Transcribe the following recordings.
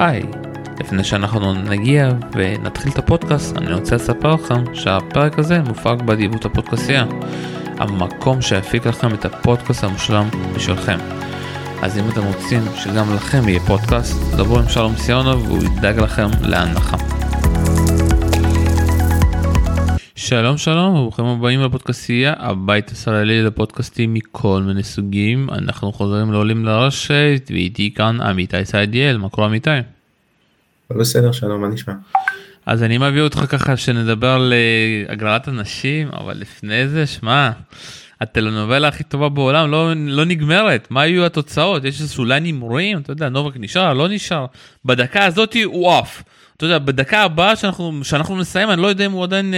היי, לפני שאנחנו נגיע ונתחיל את הפודקאסט, אני רוצה לספר לכם שהפרק הזה מופק באדיבות הפודקאסייה, המקום שיפיק לכם את הפודקאסט המושלם בשבילכם. אז אם אתם רוצים שגם לכם יהיה פודקאסט, דברו עם שלום סיונוב והוא ידאג לכם להנחה. שלום שלום וברוכים הבאים לפודקאסייה הבית הישראלי לפודקאסטים מכל מיני סוגים אנחנו חוזרים לעולים לרשת ואיתי כאן עמיתי סעדיאל מה קורה עמיתי? בסדר שלום מה נשמע? אז אני מביא אותך ככה שנדבר על הגרלת הנשים אבל לפני זה שמע הטלנובלה הכי טובה בעולם לא לא נגמרת מה יהיו התוצאות יש אולי הימורים אתה יודע נובק נשאר לא נשאר בדקה הזאתי הוא עף. אתה יודע בדקה הבאה שאנחנו שאנחנו נסיים אני לא יודע אם הוא עדיין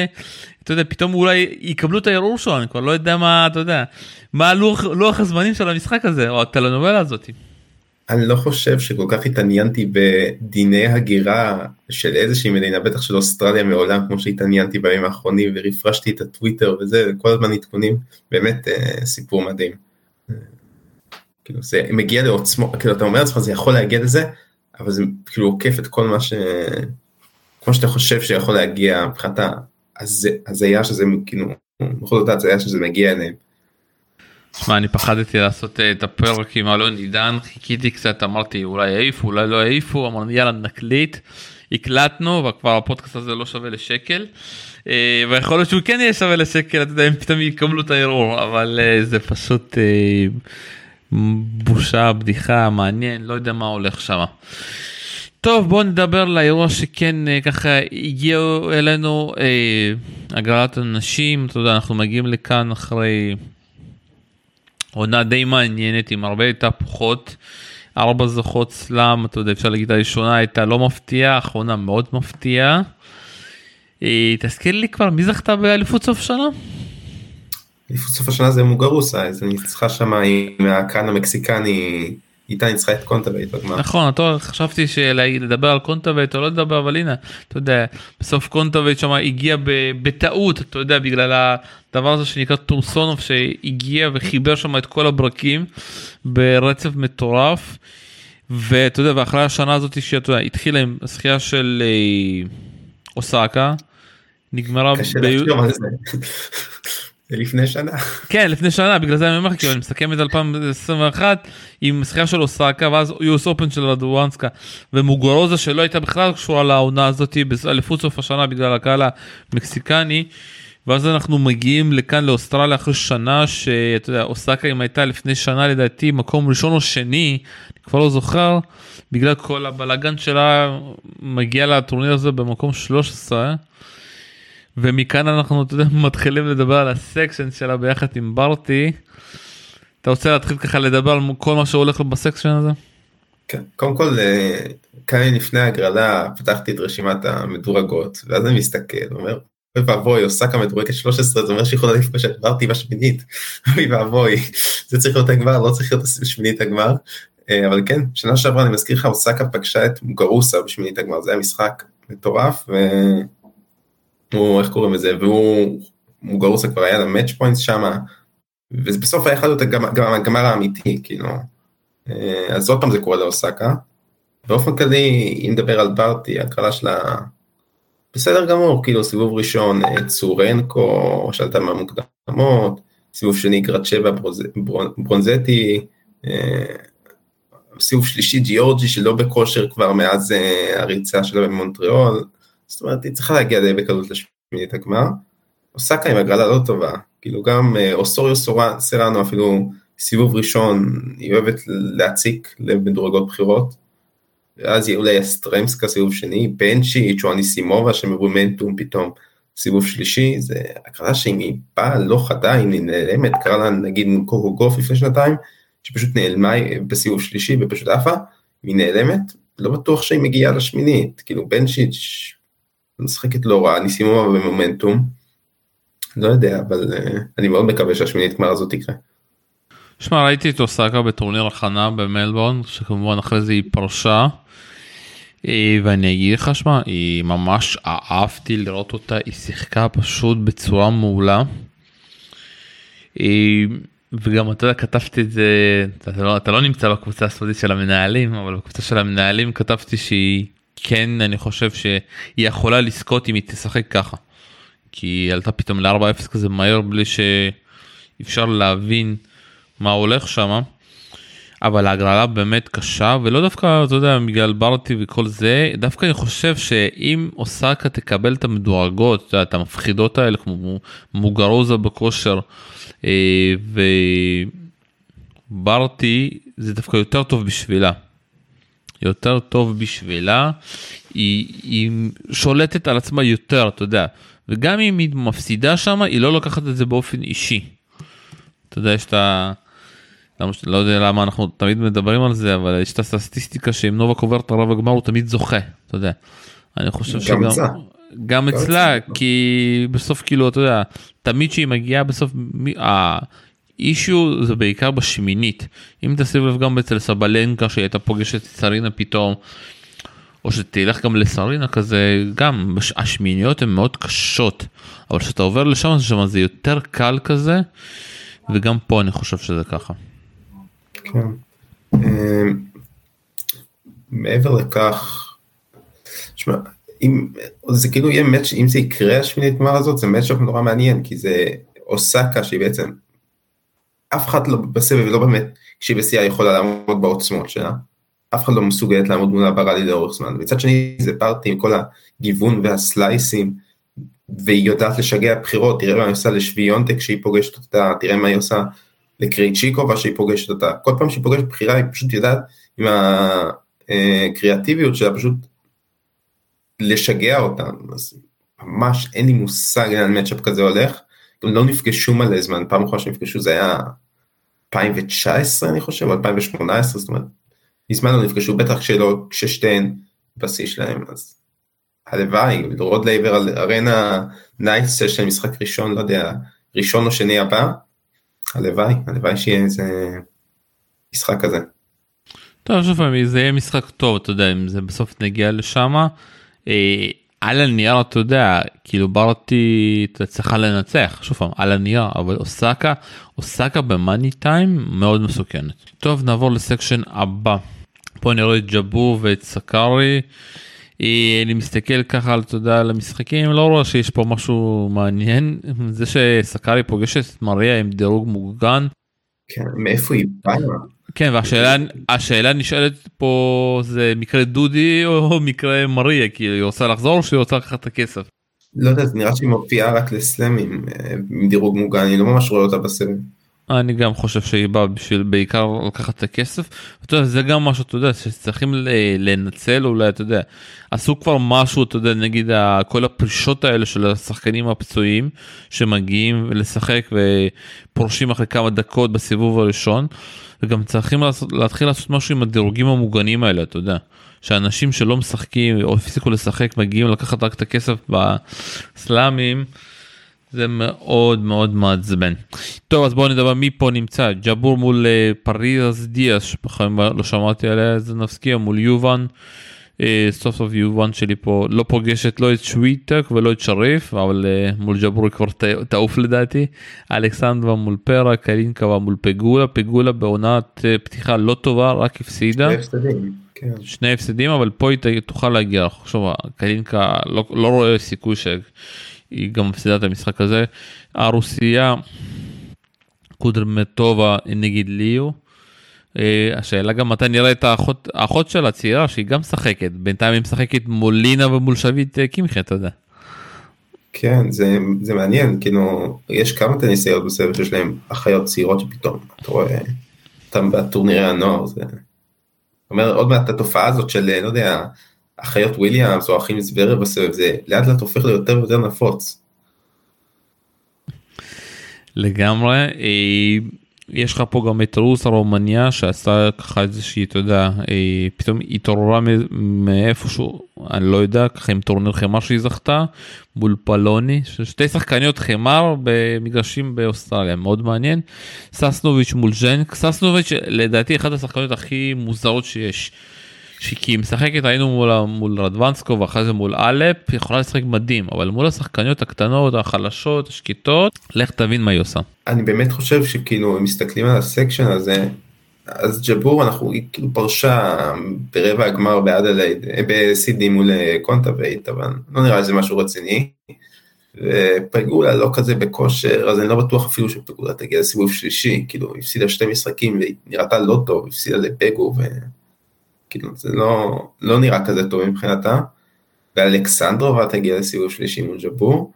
אתה יודע פתאום אולי יקבלו את הערעור שלו אני כבר לא יודע מה אתה יודע מה לוח, לוח הזמנים של המשחק הזה או הטלנובלה הזאת. אני לא חושב שכל כך התעניינתי בדיני הגירה של איזושהי מדינה בטח של אוסטרליה מעולם כמו שהתעניינתי בימים האחרונים ורפרשתי את הטוויטר וזה כל הזמן עדכונים באמת אה, סיפור מדהים. כאילו זה מגיע לעוצמו כאילו אתה אומר לעצמך זה יכול להגיע לזה אבל זה כאילו עוקף את כל מה ש... כמו שאתה חושב שיכול להגיע מבחינת ההזיה שזה כאילו בכל זאת ההזיה שזה מגיע אליהם. שמע אני פחדתי לעשות אה, את הפרק עם אלון עידן חיכיתי קצת אמרתי אולי העיפו אולי לא העיפו אמרנו יאללה נקליט הקלטנו וכבר הפודקאסט הזה לא שווה לשקל. אה, ויכול להיות שהוא כן יהיה שווה לשקל אתה יודע אם פתאום יקבלו את הערעור אבל אה, זה פשוט בושה בדיחה מעניין לא יודע מה הולך שם. טוב בוא נדבר לאירוע שכן ככה הגיעו אלינו הגרלת הנשים. אתה יודע אנחנו מגיעים לכאן אחרי עונה די מעניינת עם הרבה תהפוכות. ארבע זוכות סלאם אתה יודע אפשר להגיד הראשונה הייתה לא מפתיעה האחרונה מאוד מפתיעה. אה, תזכיר לי כבר מי זכתה באליפות סוף שנה? אליפות סוף השנה זה מוגרוסה איזה ניצחה שם עם הקאן המקסיקני איתה ניצחה את קונטוויט בגמר. נכון, אתה חשבתי שלדבר על קונטוויט או לא לדבר, אבל הנה, אתה יודע, בסוף קונטווייט שם הגיע בטעות, אתה יודע, בגלל הדבר הזה שנקרא טורסונוב שהגיע וחיבר שם את כל הברקים ברצף מטורף. ואתה יודע, ואחרי השנה הזאת שאתה יודע, התחילה עם זכייה של אה, אוסקה, נגמרה... על לפני שנה. כן לפני שנה בגלל זה אני אומר כאילו אני מסכם את 2021 עם זכייה של אוסקה ואז US Open של רדואנסקה ומוגרוזה שלא הייתה בכלל קשורה לעונה הזאת באליפות סוף השנה בגלל הקהל המקסיקני. ואז אנחנו מגיעים לכאן לאוסטרליה אחרי שנה שאתה יודע אוסקה אם הייתה לפני שנה לדעתי מקום ראשון או שני אני כבר לא זוכר בגלל כל הבלאגן שלה מגיע לטורניר הזה במקום 13. ומכאן אנחנו אתה יודע, מתחילים לדבר על הסקשן שלה ביחד עם ברטי. אתה רוצה להתחיל ככה לדבר על כל מה שהולך לו בסקשן הזה? כן, קודם כל אה, כאן לפני ההגרלה פתחתי את רשימת המדורגות ואז אני מסתכל ואומר אוי ואבוי אוסקה מדורגת 13 זה אומר שהיא יכולה לפגוש את ברטי בשמינית אוי ואבוי זה צריך להיות הגמר לא צריך להיות שמינית הגמר אה, אבל כן שנה שעברה אני מזכיר לך אוסקה פגשה את מוגרוסה בשמינית הגמר זה היה משחק מטורף. ו... הוא איך קוראים לזה והוא מוגרוסה כבר היה לה מאץ' פוינטס שמה ובסוף היה להיות גם הגמר האמיתי כאילו אה, אז עוד פעם זה קורה לאוסקה. באופן כללי אם נדבר על ברטי הקרלה שלה בסדר גמור כאילו סיבוב ראשון אה, צורנקו שעלתה מהמוקדמות סיבוב שני גרצ'בה ברונזטי אה, סיבוב שלישי ג'יורג'י שלא בכושר כבר מאז הריצה שלה במונטריאול זאת אומרת, היא צריכה להגיע די בקלות לשמינית הגמר. אוסקה עם הגרלה לא טובה, כאילו גם אה, אוסוריו סרנו אפילו סיבוב ראשון, היא אוהבת להציק למדורגות בחירות. ואז יהיה אולי אסטרמסקה סיבוב שני, בנצ'י, צ'ואניסימובה שמומנטום פתאום סיבוב שלישי, זה הקרלה שאם היא באה לא חדה, אם היא נעלמת, קרה לה נגיד קוקו גוף לפני שנתיים, שפשוט נעלמה בסיבוב שלישי ופשוט עפה, היא נעלמת, לא בטוח שהיא מגיעה לשמינית, כאילו בנצ'יץ' משחקת לא רע, ניסימו במומנטום. לא יודע, אבל uh, אני מאוד מקווה שהשמינית גמר הזאת תקרה. שמע, ראיתי את אוסקה בטורניר הכנה במלבורן, שכמובן אחרי זה היא פרשה. אה, ואני אגיד לך, שמע, היא ממש אהבתי לראות אותה, היא שיחקה פשוט בצורה מעולה. היא, וגם אתה יודע כתבתי את זה אתה לא, אתה לא נמצא בקבוצה הסודית של המנהלים אבל בקבוצה של המנהלים כתבתי שהיא כן אני חושב שהיא יכולה לזכות אם היא תשחק ככה. כי היא עלתה פתאום ל-4-0 כזה מהר בלי שאפשר להבין מה הולך שם. אבל ההגרלה באמת קשה ולא דווקא אתה יודע בגלל ברטי וכל זה דווקא אני חושב שאם אוסקה תקבל את המדורגות את המפחידות האלה כמו מוגרוזה בכושר אה, וברטי זה דווקא יותר טוב בשבילה. יותר טוב בשבילה היא, היא שולטת על עצמה יותר אתה יודע וגם אם היא מפסידה שם היא לא לוקחת את זה באופן אישי. אתה יודע יש את ה... לא יודע למה אנחנו תמיד מדברים על זה אבל יש את הסטטיסטיקה שאם נובה קובר את הרב הגמר הוא תמיד זוכה אתה יודע. אני חושב שגם אצלה. גם אצלה כי בסוף כאילו אתה יודע תמיד שהיא מגיעה בסוף האישו זה בעיקר בשמינית אם תשים לב גם אצל סבלנקה שהיא הייתה פוגשת את סרינה פתאום. או שתלך גם לסרינה כזה גם השמיניות הן מאוד קשות אבל כשאתה עובר לשם שם זה יותר קל כזה וגם פה אני חושב שזה ככה. כן. אמ, מעבר לכך, שמע, אם זה כאילו יהיה מאץ', אם זה יקרה השמינית גמר הזאת, זה מאץ' נורא מעניין, כי זה אוסקה שהיא בעצם, אף אחד לא בסבב, לא באמת, כשהיא בשיאה יכולה לעמוד בעוצמות שלה, אף אחד לא מסוגלת לעמוד מול הברלי לאורך זמן. מצד שני זה פארטי עם כל הגיוון והסלייסים, והיא יודעת לשגע בחירות, תראה מה היא עושה לשוויונטק כשהיא פוגשת אותה, תראה מה היא עושה לקריצ'יקובה שהיא פוגשת אותה, כל פעם שהיא פוגשת בחירה היא פשוט יודעת עם הקריאטיביות שלה פשוט לשגע אותם, אז ממש אין לי מושג לאן matchup כזה הולך, הם לא נפגשו מלא זמן, פעם אחרונה שנפגשו זה היה 2019 אני חושב, 2018, זאת אומרת, מזמן לא נפגשו, בטח כשלא, כששתיהן בשיא שלהם, אז הלוואי, רוד לייבר ארנה night להם משחק ראשון, לא יודע, ראשון או שני הבא, הלוואי, הלוואי שיהיה איזה משחק כזה. טוב, שוב פעם, זה יהיה משחק טוב, אתה יודע, אם זה בסוף נגיע לשם. על הנייר, אתה יודע, כאילו בארטי צריכה לנצח, שוב פעם, על הנייר, אבל אוסקה, אוסקה ב money time מאוד מסוכנת. טוב, נעבור ל section הבא. פה נראה את ז'אבר ואת סקארי. אה, אני מסתכל ככה על, יודע, על המשחקים, לא רואה שיש פה משהו מעניין. זה שסקארי פוגשת את מריה עם דירוג מוגן. כן, מאיפה היא באה? כן, והשאלה השאלה נשאלת פה זה מקרה דודי או מקרה מריה, כי היא רוצה לחזור או שהיא רוצה לקחת את הכסף? לא יודע, זה נראה שהיא מופיעה רק לסלאמים אה, עם דירוג מוגן, אני לא ממש רואה אותה בסלאם. אני גם חושב שהיא באה בשביל בעיקר לקחת את הכסף. אתה יודע, זה גם משהו, אתה יודע, שצריכים לנצל אולי, אתה יודע, עשו כבר משהו, אתה יודע, נגיד כל הפרישות האלה של השחקנים הפצועים שמגיעים לשחק ופורשים אחרי כמה דקות בסיבוב הראשון, וגם צריכים לעשות, להתחיל לעשות משהו עם הדירוגים המוגנים האלה, אתה יודע. שאנשים שלא משחקים או הפסיקו לשחק מגיעים לקחת רק את הכסף בסלאמים. זה מאוד מאוד מעצבן. טוב אז בואו נדבר מי פה נמצא ג'אבור מול אה, פריז דיאס שבכלל לא שמעתי עליה זה נפסקיה מול יובן. אה, סוף סוף יובן שלי פה לא פוגשת לא את שוויטק ולא את שריף אבל אה, מול ג'אבור כבר תעוף לדעתי. אלכסנדרה מול פרה קלינקה מול פגולה פגולה בעונת פתיחה לא טובה רק הפסידה. כן. שני הפסדים אבל פה היא תוכל להגיע עכשיו קלינקה לא, לא רואה סיכוי. היא גם מפסידה את המשחק הזה. הרוסייה קודרמטובה נגד ליו. אה, השאלה גם מתי נראה את האחות, האחות של הצעירה שהיא גם משחקת בינתיים היא משחקת מול לינה ומול שביט אה, קמחי אתה יודע. כן זה, זה מעניין כאילו יש כמה טניסאיות בסבב שיש להם אחיות צעירות שפתאום אתה רואה אותם בטורנירי הנוער זה אומר עוד מעט התופעה הזאת של לא יודע אחיות וויליאמס או אחים זוורר בסבב זה לאט לאט הופך ליותר ויותר נפוץ. לגמרי אה, יש לך פה גם את רוס הרומניה שעשה ככה איזושהי אתה יודע אה, פתאום התעוררה מאיפשהו אני לא יודע ככה עם טורניר חמר שהיא זכתה מול פלוני שתי שחקניות חמר במגרשים באוסטרליה מאוד מעניין ססנוביץ' מול ז'נק ססנוביץ' לדעתי אחת השחקניות הכי מוזרות שיש. כי היא משחקת היינו מול, מול רדוקאנו ואחרי זה מול אלפ יכולה לשחק מדהים אבל מול השחקניות הקטנות החלשות השקטות לך תבין מה היא עושה. אני באמת חושב שכאילו אם מסתכלים על ה section הזה אז ז'אבר אנחנו היא כאילו פרשה ברבע הגמר באדלייד בסידני מול קונטאבייט אבל לא נראה לי זה משהו רציני. ופגולה לא כזה בכושר אז אני לא בטוח אפילו שפגולה תגיע לסיבוב שלישי כאילו הפסידה שתי משחקים והיא נראתה לא טוב הפסידה לפגו וכאילו זה לא לא נראה כזה טוב מבחינתה. ואלכסנדרובה תגיע לסיבוב שלישי מול ג'בור.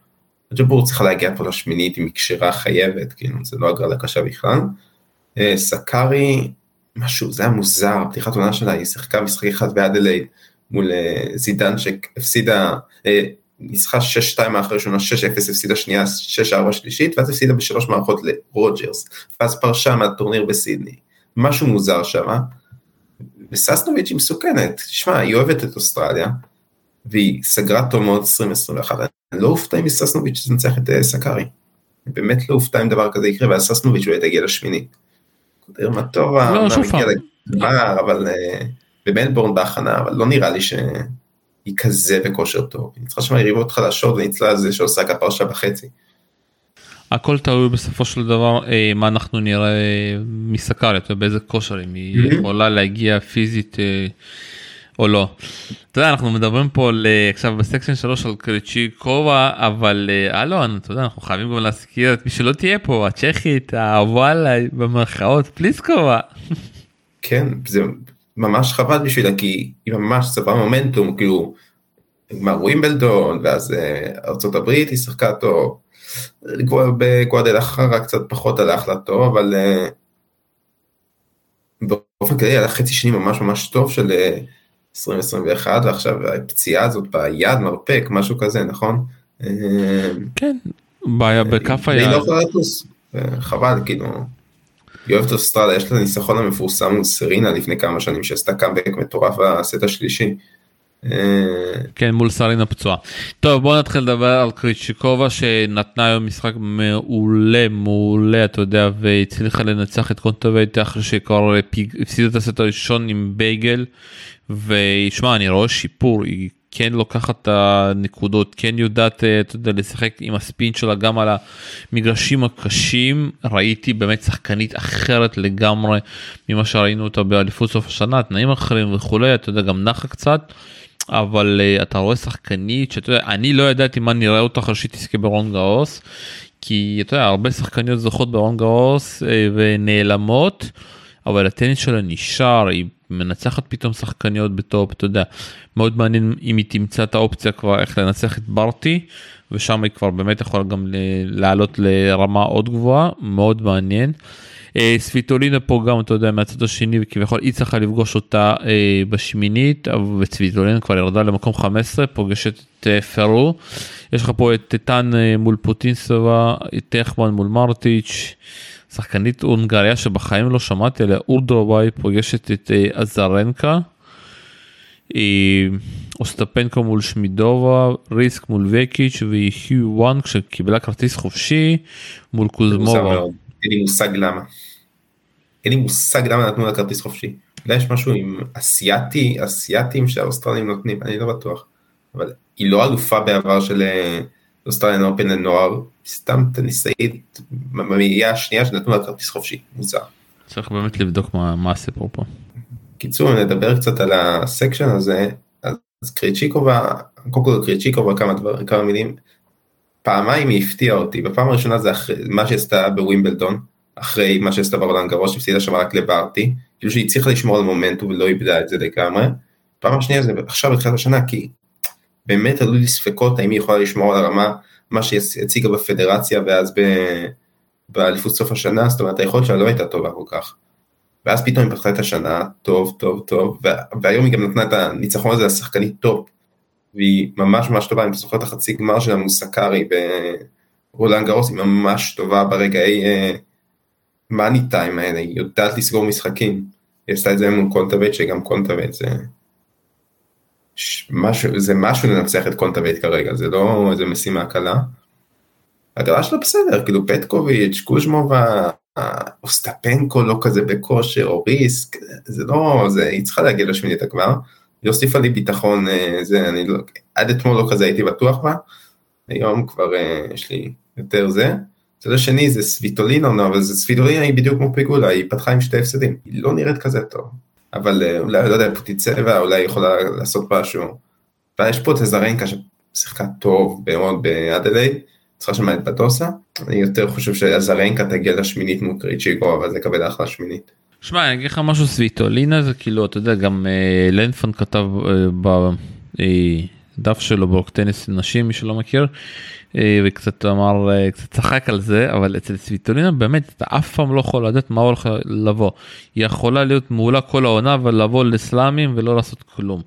ג'בור צריכה להגיע פה לשמינית עם קשרה חייבת כאילו זה לא הגרלה קשה בכלל. אה, סקארי משהו זה היה מוזר פתיחת עונה שלה היא שיחקה משחק אחד באדלייד מול אה, זידן שהפסידה אה, ניצחה 6-2 מהאחרי ראשונה 6-0 הפסידה שנייה 6-4 שלישית ואז הפסידה בשלוש מערכות לרוג'רס ואז פרשה מהטורניר בסידני משהו מוזר שמה. וססנוביץ' היא מסוכנת תשמע היא אוהבת את אוסטרליה והיא סגרה טוב מאוד 2021 אני לא אופתע אם ססנוביץ' תנצח את סקארי. באמת לא אופתע אם דבר כזה יקרה ואז ססנוביץ' אולי תגיע לשמינית. דרמטובה, לא, שוב פעם. אבל אה, במלבורן בהכנה, אבל לא נראה לי שהיא כזה בכושר טוב. היא צריכה שם יריבות חלשות וניצלה על זה שעושה כפרשה וחצי. הכל תלוי בסופו של דבר אה, מה אנחנו נראה מסקרית ובאיזה כושר אם היא יכולה להגיע פיזית אה, או לא. אתה יודע אנחנו מדברים פה על, אה, עכשיו בסקשן 3 על קריצ'יקובה אבל אה, אלון אתה יודע אנחנו חייבים גם להזכיר את מי שלא תהיה פה הצ'כית האהובה עליי במרכאות פליסקובה. כן זה ממש חבל בשבילה כי היא ממש צברה מומנטום כאילו. גמר ווימבלדון ואז אה, ארצות הברית היא שיחקה טוב. בגואדל אחרה קצת פחות הלך לה טוב אבל באופן כללי היה חצי שני ממש ממש טוב של 2021 ועכשיו הפציעה הזאת ביד מרפק משהו כזה נכון? כן בעיה בכף היד. היא לא יכולה לטוס חבל כאילו. היא אוהבת אוסטרליה יש לה ניסחון המפורסם מול סרינה לפני כמה שנים שעשתה קאמבק מטורף בסט השלישי. כן מול סרינה פצועה. טוב בוא נתחיל לדבר על קריצ'יקובה שנתנה היום משחק מעולה מעולה אתה יודע והצליחה לנצח את קונטובייט אחרי שכבר הפסידה את הסט הראשון עם בייגל ושמע אני רואה שיפור היא כן לוקחת את הנקודות כן יודעת אה, אתה יודע לשחק עם הספין שלה גם על המגרשים הקשים ראיתי באמת שחקנית אחרת לגמרי ממה שראינו אותה באליפות סוף השנה תנאים אחרים וכולי אתה יודע גם נחה קצת. אבל uh, אתה רואה שחקנית שאתה יודע אני לא ידעתי מה נראה אותה אחרי שהיא תזכה ברולאן גארוס כי אתה יודע הרבה שחקניות זוכות ברולאן גארוס uh, ונעלמות אבל הטניס שלה נשאר היא מנצחת פתאום שחקניות ב top אתה יודע מאוד מעניין אם היא תמצא את האופציה כבר איך לנצח את ברטי ושם היא כבר באמת יכולה גם לעלות לרמה עוד גבוהה מאוד מעניין. אה, סוויטולינה פה גם אתה יודע מהצד השני וכביכול היא צריכה לפגוש אותה אה, בשמינית וסוויטולינה כבר ירדה למקום 15 פוגשת את אה, פרו. יש לך פה את טטן מול פוטינסובה את טכמן מול מרטיץ'. שחקנית הונגריה שבחיים לא שמעתי עליה, אורדרובאי פוגשת את אזרנקה, אוסטפנקו מול שמידובה, ריסק מול וקיץ' והיו וואנג שקיבלה כרטיס חופשי מול קוזמובה. אין לי מושג למה. אין לי מושג למה נתנו לה כרטיס חופשי. אולי יש משהו עם אסייתי, אסייתים שהאוסטרלים נותנים, אני לא בטוח. אבל היא לא אלופה בעבר של Australian Open לנוער, סתם טניסאית במאייה השנייה שנתנו לה כרטיס חופשי, מוזר. צריך באמת לבדוק מה, מה הסיפור פה. קיצור נדבר קצת על ה section הזה, אז קריצ'יקובה, קודם כל קריצ'יקובה כמה דברים, כמה מילים, פעמיים היא הפתיעה אותי, בפעם הראשונה זה אחרי, מה שעשתה בווימבלדון, אחרי מה שעשתה ברולאן גארוס, שהפסידה שם רק לברטי, כאילו שהיא הצליחה לשמור על מומנטום ולא איבדה את זה לגמרי. פעם השנייה זה עכשיו בתחילת השנה, כי באמת עלו לי ספקות האם היא יכולה לשמור על הרמה, מה שהיא הציגה בפדרציה ואז ב... באליפות סוף השנה, זאת אומרת היכולת שלה לא הייתה טובה כל כך. ואז פתאום היא פתחה את השנה, טוב, טוב, טוב, והיום היא גם נתנה את הניצחון הזה לשחקנית top, והיא ממש ממש טובה, אני זוכר את החצי גמר שלה מול סקארי ברולאן גארוס, היא ממש טובה ברגעי money time האלה, היא יודעת לסגור משחקים, היא עשתה את זה מול קונטאבייט, שגם קונטאבייט זה משהו, זה משהו לנצח את קונטאבייט כרגע, זה לא איזה משימה קלה. הגרלה שלה בסדר, כאילו פטקוביץ', קוז'מובה, אוסטפנקו לא כזה בכושר, או ריסק, זה לא, זה, היא צריכה להגיע לשמינית הגמר. היא הוסיפה לי ביטחון, אה, זה, אני לא, עד אתמול לא כזה הייתי בטוח בה, היום כבר אה, יש לי יותר זה. הצד השני זה סוויטולינה, אבל זה סוויטולינה היא בדיוק כמו פיגולה, היא פתחה עם שתי הפסדים, היא לא נראית כזה טוב. אבל אה, אולי, לא יודע, פוטי צבע, אולי יכולה לעשות משהו. ויש פה את הזרנקה ששיחקה טוב מאוד באדלייד, צריכה שם את בטוסה, אני יותר חושב שהזרנקה תגיע לשמינית מול קריצ'יגו, אבל זה כבד אחלה שמינית. שמע, אני אגיד לך משהו, סוויטולינה זה כאילו, אתה יודע, גם אה, לנפון כתב אה, בדף שלו באוקטניס נשים, מי שלא מכיר, אה, וקצת אמר, אה, קצת צחק על זה, אבל אצל סוויטולינה באמת, אתה אף פעם לא יכול לדעת מה הולך לבוא. היא יכולה להיות מעולה כל העונה, אבל לבוא לסלאמים ולא לעשות כלום.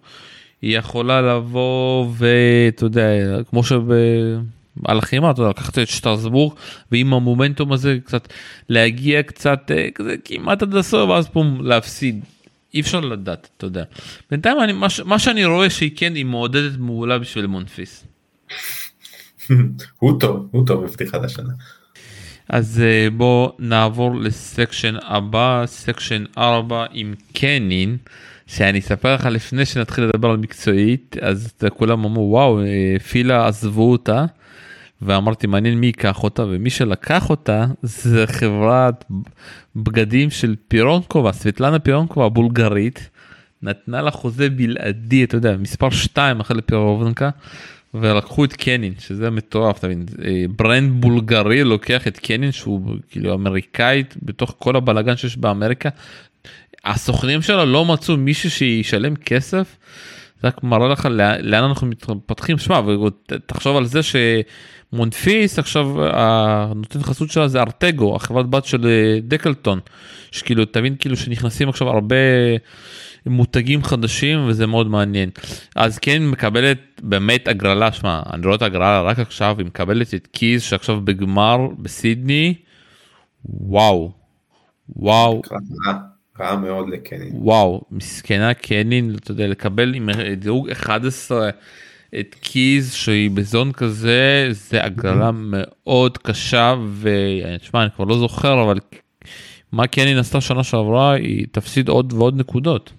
היא יכולה לבוא ואתה יודע, כמו שב... הלחימה, אתה יודע, לקחת את שטרסבורג ועם המומנטום הזה קצת להגיע קצת אה, כזה כמעט עד הסוף ואז פה להפסיד. אי אפשר לדעת, אתה יודע. בינתיים אני, מה, מה שאני רואה שהיא כן, היא מעודדת מעולה בשביל מונפיס. הוא טוב, הוא טוב בפתיחת השנה. אז אה, בוא נעבור ל section הבא, section 4 עם קנין, שאני אספר לך לפני שנתחיל לדבר על מקצועית, אז כולם אמרו וואו, אה, פילה עזבו אותה. ואמרתי מעניין מי ייקח אותה ומי שלקח אותה זה חברת בגדים של פירונקובה סבטלנה פירונקובה הבולגרית נתנה לה חוזה בלעדי אתה יודע מספר 2 אחרי לפירובנקה ולקחו את קנין שזה מטורף אתה מבין? אה, ברנד בולגרי לוקח את קנין שהוא כאילו אמריקאית בתוך כל הבלאגן שיש באמריקה. הסוכנים שלה לא מצאו מישהו שישלם כסף. זה רק מראה לך לאן אנחנו מתפתחים. שמע ותחשוב על זה ש... מונפיס עכשיו הנותן חסות שלה זה ארטגו החברת בת של אה, דקלטון. שכאילו תבין כאילו שנכנסים עכשיו הרבה מותגים חדשים וזה מאוד מעניין אז כן מקבלת באמת הגרלה שמע אני רואה את הגרלה רק עכשיו היא מקבלת את קיז שעכשיו בגמר בסידני וואו וואו. רע מאוד לקנין. וואו מסכנה קנין אתה יודע לקבל עם דירוג 11 את קיז שהיא בזון כזה זה הגרלה מאוד קשה ותשמע אני כבר לא זוכר אבל מה קנין עשתה שנה שעברה היא תפסיד עוד ועוד נקודות.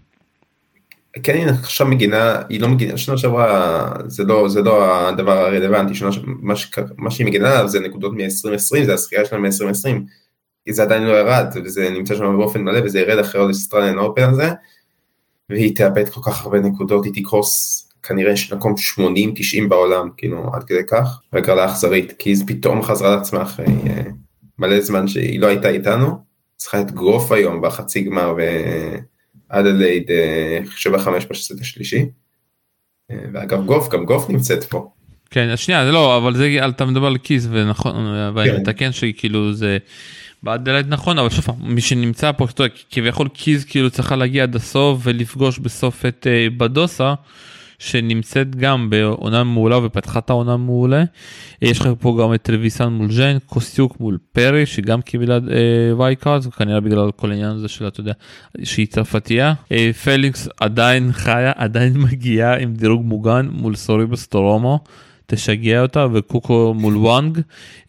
קנין עכשיו מגינה היא לא מגינה שנה שעברה זה לא זה לא הדבר הרלוונטי שנה מה, ש, מה שהיא מגינה עליו זה נקודות מ-2020 זה הזכייה שלה מ-2020 זה עדיין לא ירד וזה נמצא שם באופן מלא וזה ירד אחרי עוד אסטרליאן אופן הזה. והיא תאבד כל כך הרבה נקודות היא תקרוס כנראה יש מקום 80-90 בעולם, כאילו עד כדי כך, והגרלה אכזרית, כי היא פתאום חזרה לעצמה אחרי אה, מלא זמן שהיא לא הייתה איתנו, ניצחה את גוף היום בחצי גמר ואדלייד אה, 7-5 בסט השלישי, אה, ואגב גוף, גם גוף נמצאת פה. כן, אז שנייה, זה לא, אבל זה, אתה מדבר על קיז ונכון, ואני כן. מתקן שכאילו זה... באדלייד נכון אבל שוב מי שנמצא פה כביכול קיז כאילו צריכה להגיע עד הסוף ולפגוש בסוף את uh, בדוסה שנמצאת גם בעונה מעולה ופתחה את העונה מעולה. יש לך פה גם את טלוויסן מול ז'יין, קוסיוק מול פרי שגם קיבלה אה, וייקארד, כנראה בגלל כל העניין הזה של אתה יודע שהיא צרפתייה. אה, פליקס עדיין חיה, עדיין מגיעה עם דירוג מוגן מול סוריבוס טורומו. תשגע אותה וקוקו מול וואנג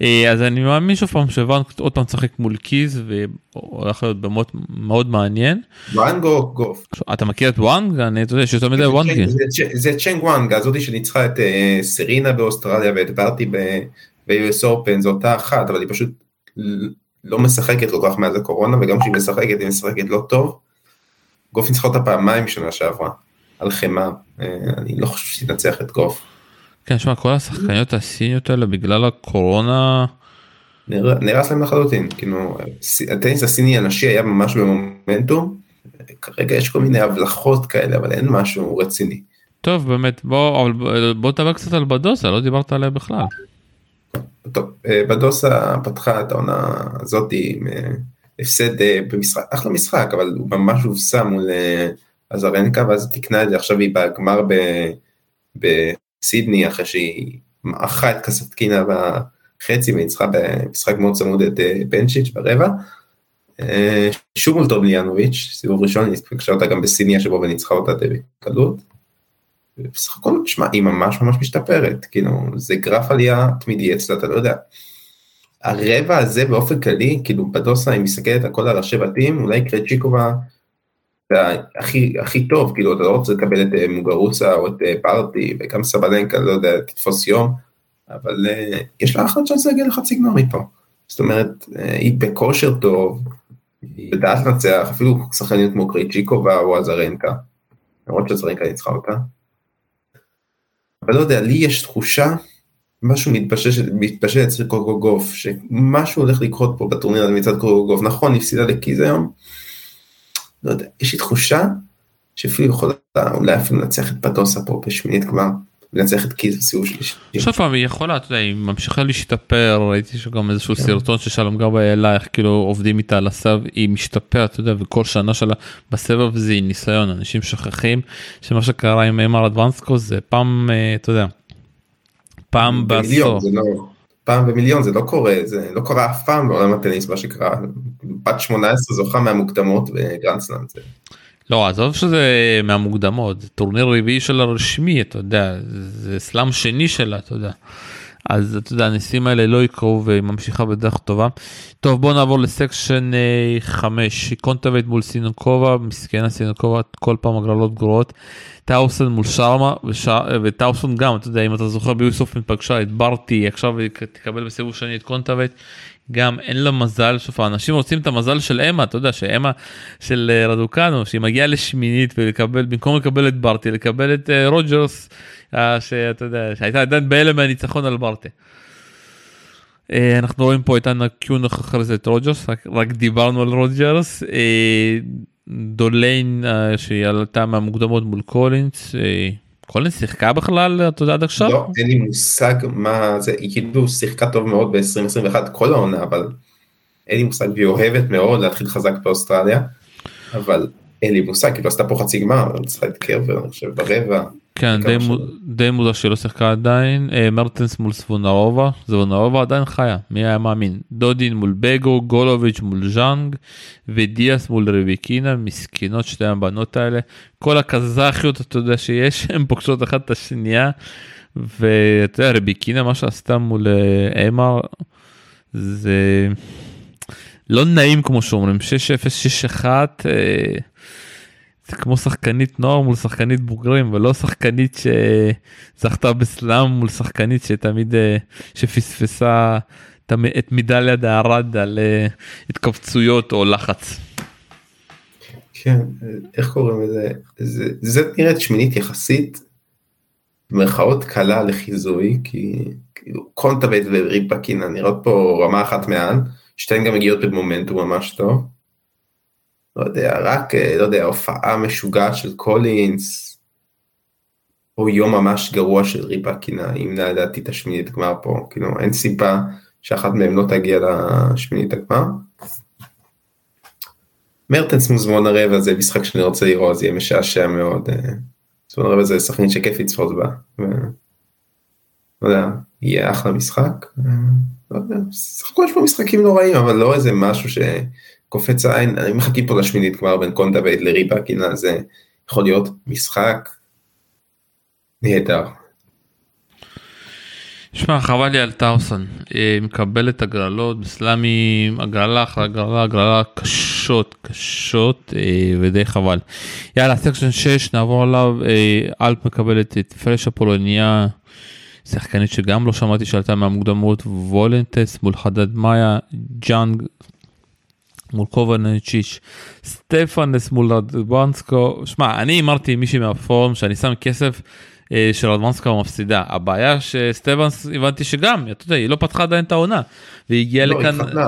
אה, אז אני מאמין שוב פעם שוואנג עוד פעם משחק מול קיז והולך להיות במות מאוד מעניין. וואנג או גוף? אתה מכיר את וואנג? אני יודע שיש יותר מדי וואנג. זה צ'נג וואנג הזאתי שניצחה את אה, סרינה באוסטרליה ואת ברטי ב-US Open זו אותה אחת אבל היא פשוט לא משחקת כל כך מאז הקורונה וגם כשהיא משחקת היא משחקת לא טוב. גוף ניצחה אותה פעמיים שנה שעברה על חמאה אה, אני לא חושב שהיא תנצח את גוף. כן, שמע, כל השחקניות הסיניות האלה בגלל הקורונה... נהרס להם לחלוטין, כאילו, הטניס הסיני הנשי היה ממש במומנטום, כרגע יש כל מיני הבלחות כאלה, אבל אין משהו רציני. טוב, באמת, בוא, בוא תדבר קצת על בדוסה, לא דיברת עליה בכלל. טוב, אה, בדוסה פתחה את העונה הזאת עם אה, הפסד אה, במשחק, אחלה משחק, אבל הוא ממש הובסה מול אזרנקה, ואז תיקנה את זה, עכשיו היא בגמר ב... סידני אחרי שהיא מעכה את קסטקינה בחצי וניצחה במשחק מאוד צמוד את אה, בנצ'יץ' ברבע. אה, שוב מול טובליאנוביץ', סיבוב ראשון, היא פגשה אותה גם בסידני השבוע וניצחה אותה די בקלות. בסך הכל, שמע, היא ממש ממש משתפרת, כאילו, זה גרף עלייה תמידי אצלה, אתה לא יודע. הרבע הזה באופן כללי, כאילו בדוסה, אם מסתכלת הכל על השבטים, אולי קרצ'יקובה הכי, הכי טוב, כאילו אתה לא רוצה לקבל את אה, מוגרוסה או את פארטי, וגם סבלנקה, לא יודע, תתפוס יום, אבל uh, יש לה אחלה צ'אנס להגיע לחצי גמר מפה. זאת אומרת, היא בכושר טוב, היא יודעת לנצח, אפילו שחקנים כמו קריצ'יקובה או עזרנקה, למרות שעזרנקה ניצחה אותה. אבל לא יודע, לי יש תחושה, משהו מתפשט אצל קוקוגוף, שמשהו הולך לקרות פה בטורניר הזה מצד קוקוגוף, נכון, הפסידה לקיז היום, לא יודע, יש לי תחושה שאפילו יכולה אולי אפילו לנצח את פטוסה פה בשמינית גמר. לנצח את קיז בסיבוב שלישי. עכשיו פעם היא יכולה, אתה יודע, היא ממשיכה להשתפר, ראיתי שגם איזשהו כן. סרטון ששלום גרבה העלה איך כאילו עובדים איתה על הסב, היא משתפרת, אתה יודע, וכל שנה שלה בסבב זה ניסיון, אנשים שוכחים שמה שקרה עם אמר אדוונסקו זה פעם, אה, אתה יודע, פעם בעשור. פעם במיליון זה לא קורה, זה לא קורה אף פעם בעולם הטניס מה שקרה, בת 18 זוכה מהמוקדמות בגרנדסלאם. לא עזוב שזה מהמוקדמות זה טורניר רביעי של הרשמי אתה יודע זה סלאם שני שלה אתה יודע. אז אתה יודע הניסים האלה לא יקרו וממשיכה בדרך טובה. טוב בוא נעבור ל section 5 קונטווייט מול סיניאקובה מסכנה סיניאקובה כל פעם הגרלות גרועות. טאוסון מול שרמה וטאוסון גם אתה יודע אם אתה זוכר ב US Open פגשה את ברטי עכשיו תקבל בסיבוב שני את קונטווייט גם אין לה מזל, שוב האנשים רוצים את המזל של אמה, אתה יודע שאמה של אה, רדוקנו, שהיא מגיעה לשמינית ולקבל, במקום לקבל את ברטי, לקבל את רוג'רס, שאתה יודע, שהייתה עדיין בהלם מהניצחון על ברטי. Uh, אנחנו רואים פה את אנה קוניוח אחרי זה את רוג'רס, רק, דיברנו על רוג'רס. Uh, דולהייד שהיא עלתה מהמוקדמות מול קולינס. קולינס שיחקה בכלל אתה יודע עד עכשיו? לא, אין לי מושג מה זה, היא כאילו שיחקה טוב מאוד ב-2021 כל העונה, אבל אין לי מושג והיא אוהבת מאוד להתחיל חזק באוסטרליה, אבל אין לי מושג, כאילו עשתה פה חצי גמר, ניצחה את קרבר, אני חושב ברבע. כן, די, די מוזר שהיא לא שיחקה עדיין, אה, מרטנס מול סבונרובה, סבונרובה עדיין חיה, מי היה מאמין? דודין מול בגו, גולוביץ' מול ז'אנג, ודיאס מול רביקינה, מסכנות שתי הבנות האלה, כל הקזחיות אתה יודע שיש, הן פוגשות אחת את השנייה, ואתה יודע, רביקינה מה שעשתה מול אה, אמר, זה לא נעים כמו שאומרים, 6-0, 6-1, זה כמו שחקנית נוער מול שחקנית בוגרים ולא שחקנית שזכתה בסלאם מול שחקנית שתמיד אה, שפספסה את מדליית הארד על אה, התכווצויות או לחץ. כן, איך קוראים לזה? זה, זה נראית שמינית יחסית, במרכאות קלה לחיזוי, כי כאילו קונטבט וריפקינה נראות פה רמה אחת מעל, שתיהן גם מגיעות במומנטום ממש טוב. לא יודע, רק, אה, לא יודע, הופעה משוגעת של קולינס, או יום ממש גרוע של ריפה קינה, אם לדעתי את השמינית גמר פה, כאילו אין סיבה שאחת מהם לא תגיע לשמינית הגמר. מרטנס מוזמון הרבע זה משחק שאני רוצה לראות, זה יהיה משעשע מאוד. מוזמון הרבע זה שחקנית שכיף לצפות בה. ו... לא יודע, יהיה אחלה משחק. לא יודע, סך הכל יש פה משחקים נוראים, אבל לא איזה משהו ש... קופץ עין, אני מחכים פה לשמינית כבר בין קונטה ואת לריבה, כי זה יכול להיות משחק נהדר. שמע חבל לי על טאוסון, היא מקבלת הגרלות בסלאמים, הגרלה אחרי הגרלה, הגרלה קשות קשות אה, ודי חבל. יאללה section 6 נעבור עליו, אה, האלפ מקבלת את פרש הפולניה, שחקנית שגם לא שמעתי שעלתה מהמוקדמות, וולנטס מול חדד מאיה, ג'אנג מול קובנצ'יץ', סטפנס מול רדוקנו, שמע, אני אמרתי מישהי מהפורום שאני שם כסף אה, של רדוקנו מפסידה. הבעיה שסטפנס הבנתי שגם, אתה יודע, היא לא פתחה עדיין את העונה, והיא הגיעה לא, לכאן... התחתנה.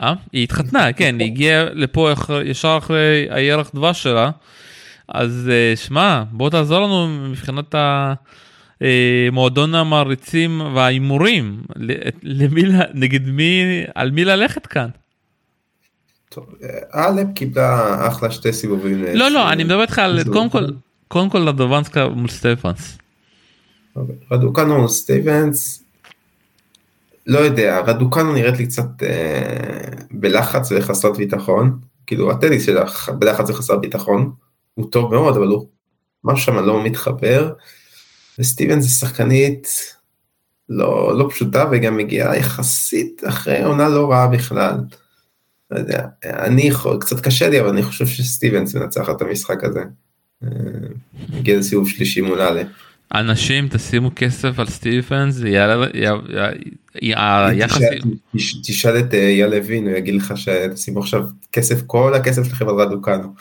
אה? היא התחתנה, כן, היא הגיעה לפה ישר אחרי הירח דבש שלה, אז אה, שמע, בוא תעזור לנו מבחינת ה... אה, מועדון המעריצים וההימורים, למי, נגד מי, על מי ללכת כאן. טוב, האלפ קיבלה אחלה שתי סיבובים. לא לא אני מדבר איתך על קודם כל קודם כל רדוקנו מול סטפנס. רדוקנו מול סטפנס. לא יודע רדוקנו נראית לי קצת אה, בלחץ וחסרת ביטחון כאילו הטניס שלך בלחץ וחסרת ביטחון הוא טוב מאוד אבל הוא משהו שם לא מתחבר. וסטיבן זה שחקנית לא, לא פשוטה וגם מגיעה יחסית אחרי עונה לא רעה בכלל. לא יודע, אני קצת קשה לי אבל אני חושב שסטיבנס מנצח את המשחק הזה. אה, הגיע לסיבוב שלישי מול א'. אנשים תשימו כסף על סטיבנס היחס תשאל את אה, אייל לוין הוא יגיד לך שתשימו עכשיו כסף כל הכסף שלכם על רדוקנו.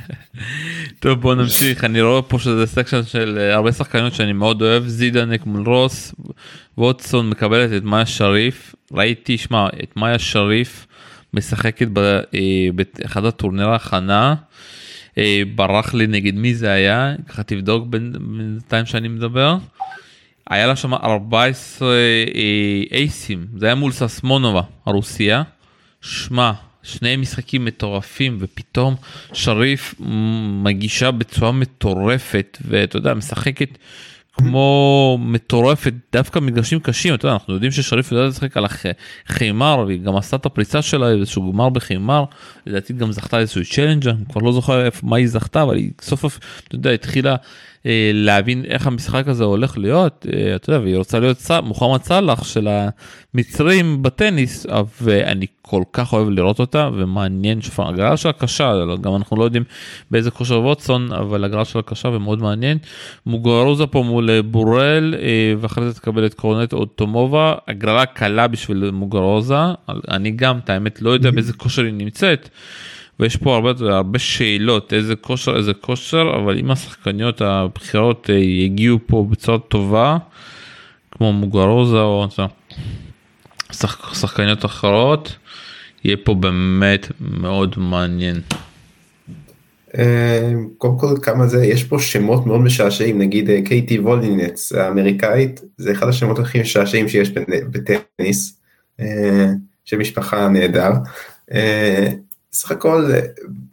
טוב בוא נמשיך אני רואה פה שזה section של אה, הרבה שחקניות שאני מאוד אוהב זידנק מול רוס ווטסון מקבלת את מאיה שריף ראיתי שמע את מאיה שריף משחקת אה, באחד הטורניר ההכנה. אה, ברח לי נגד מי זה היה, ככה תבדוק בינתיים שאני מדבר. היה לה שם 14 אה, אייסים, זה היה מול ססמונובה, הרוסיה. שמע, שני משחקים מטורפים ופתאום שריף מגישה בצורה מטורפת ואתה יודע משחקת כמו מטורפת דווקא מגרשים קשים אתה יודע אנחנו יודעים ששריף יודע לשחק על החימר והיא גם עשתה את הפריצה שלה איזשהו גמר בחימר לדעתי גם זכתה איזשהו צ'לנג'ר כבר לא זוכר מה היא זכתה אבל היא סוף סוף אתה יודע התחילה להבין איך המשחק הזה הולך להיות, אה, אתה יודע, והיא רוצה להיות. מוחמד סאלח של המצרים בטניס, ואני כל כך אוהב לראות אותה, ומעניין שפעם, הגרלה שלה קשה, גם אנחנו לא יודעים באיזה כושר ווטסון, אבל הגרלה שלה קשה ומאוד מעניין. מוגרוזה פה מול בורל, אה, ואחרי זה תקבל את קורנט אוטומובה, הגרלה קלה בשביל מוגרוזה, אני גם, את האמת, לא יודע באיזה כושר היא נמצאת. ויש פה הרבה, הרבה שאלות איזה כושר איזה כושר אבל אם השחקניות הבחירות אה, יגיעו פה בצורה טובה כמו מוגרוזה או שח, שחקניות אחרות יהיה פה באמת מאוד מעניין. אה, קודם כל כמה זה יש פה שמות מאוד משעשעים נגיד אה, קייטי וולינץ האמריקאית זה אחד השמות הכי משעשעים שיש בטניס של משפחה נהדר סך הכל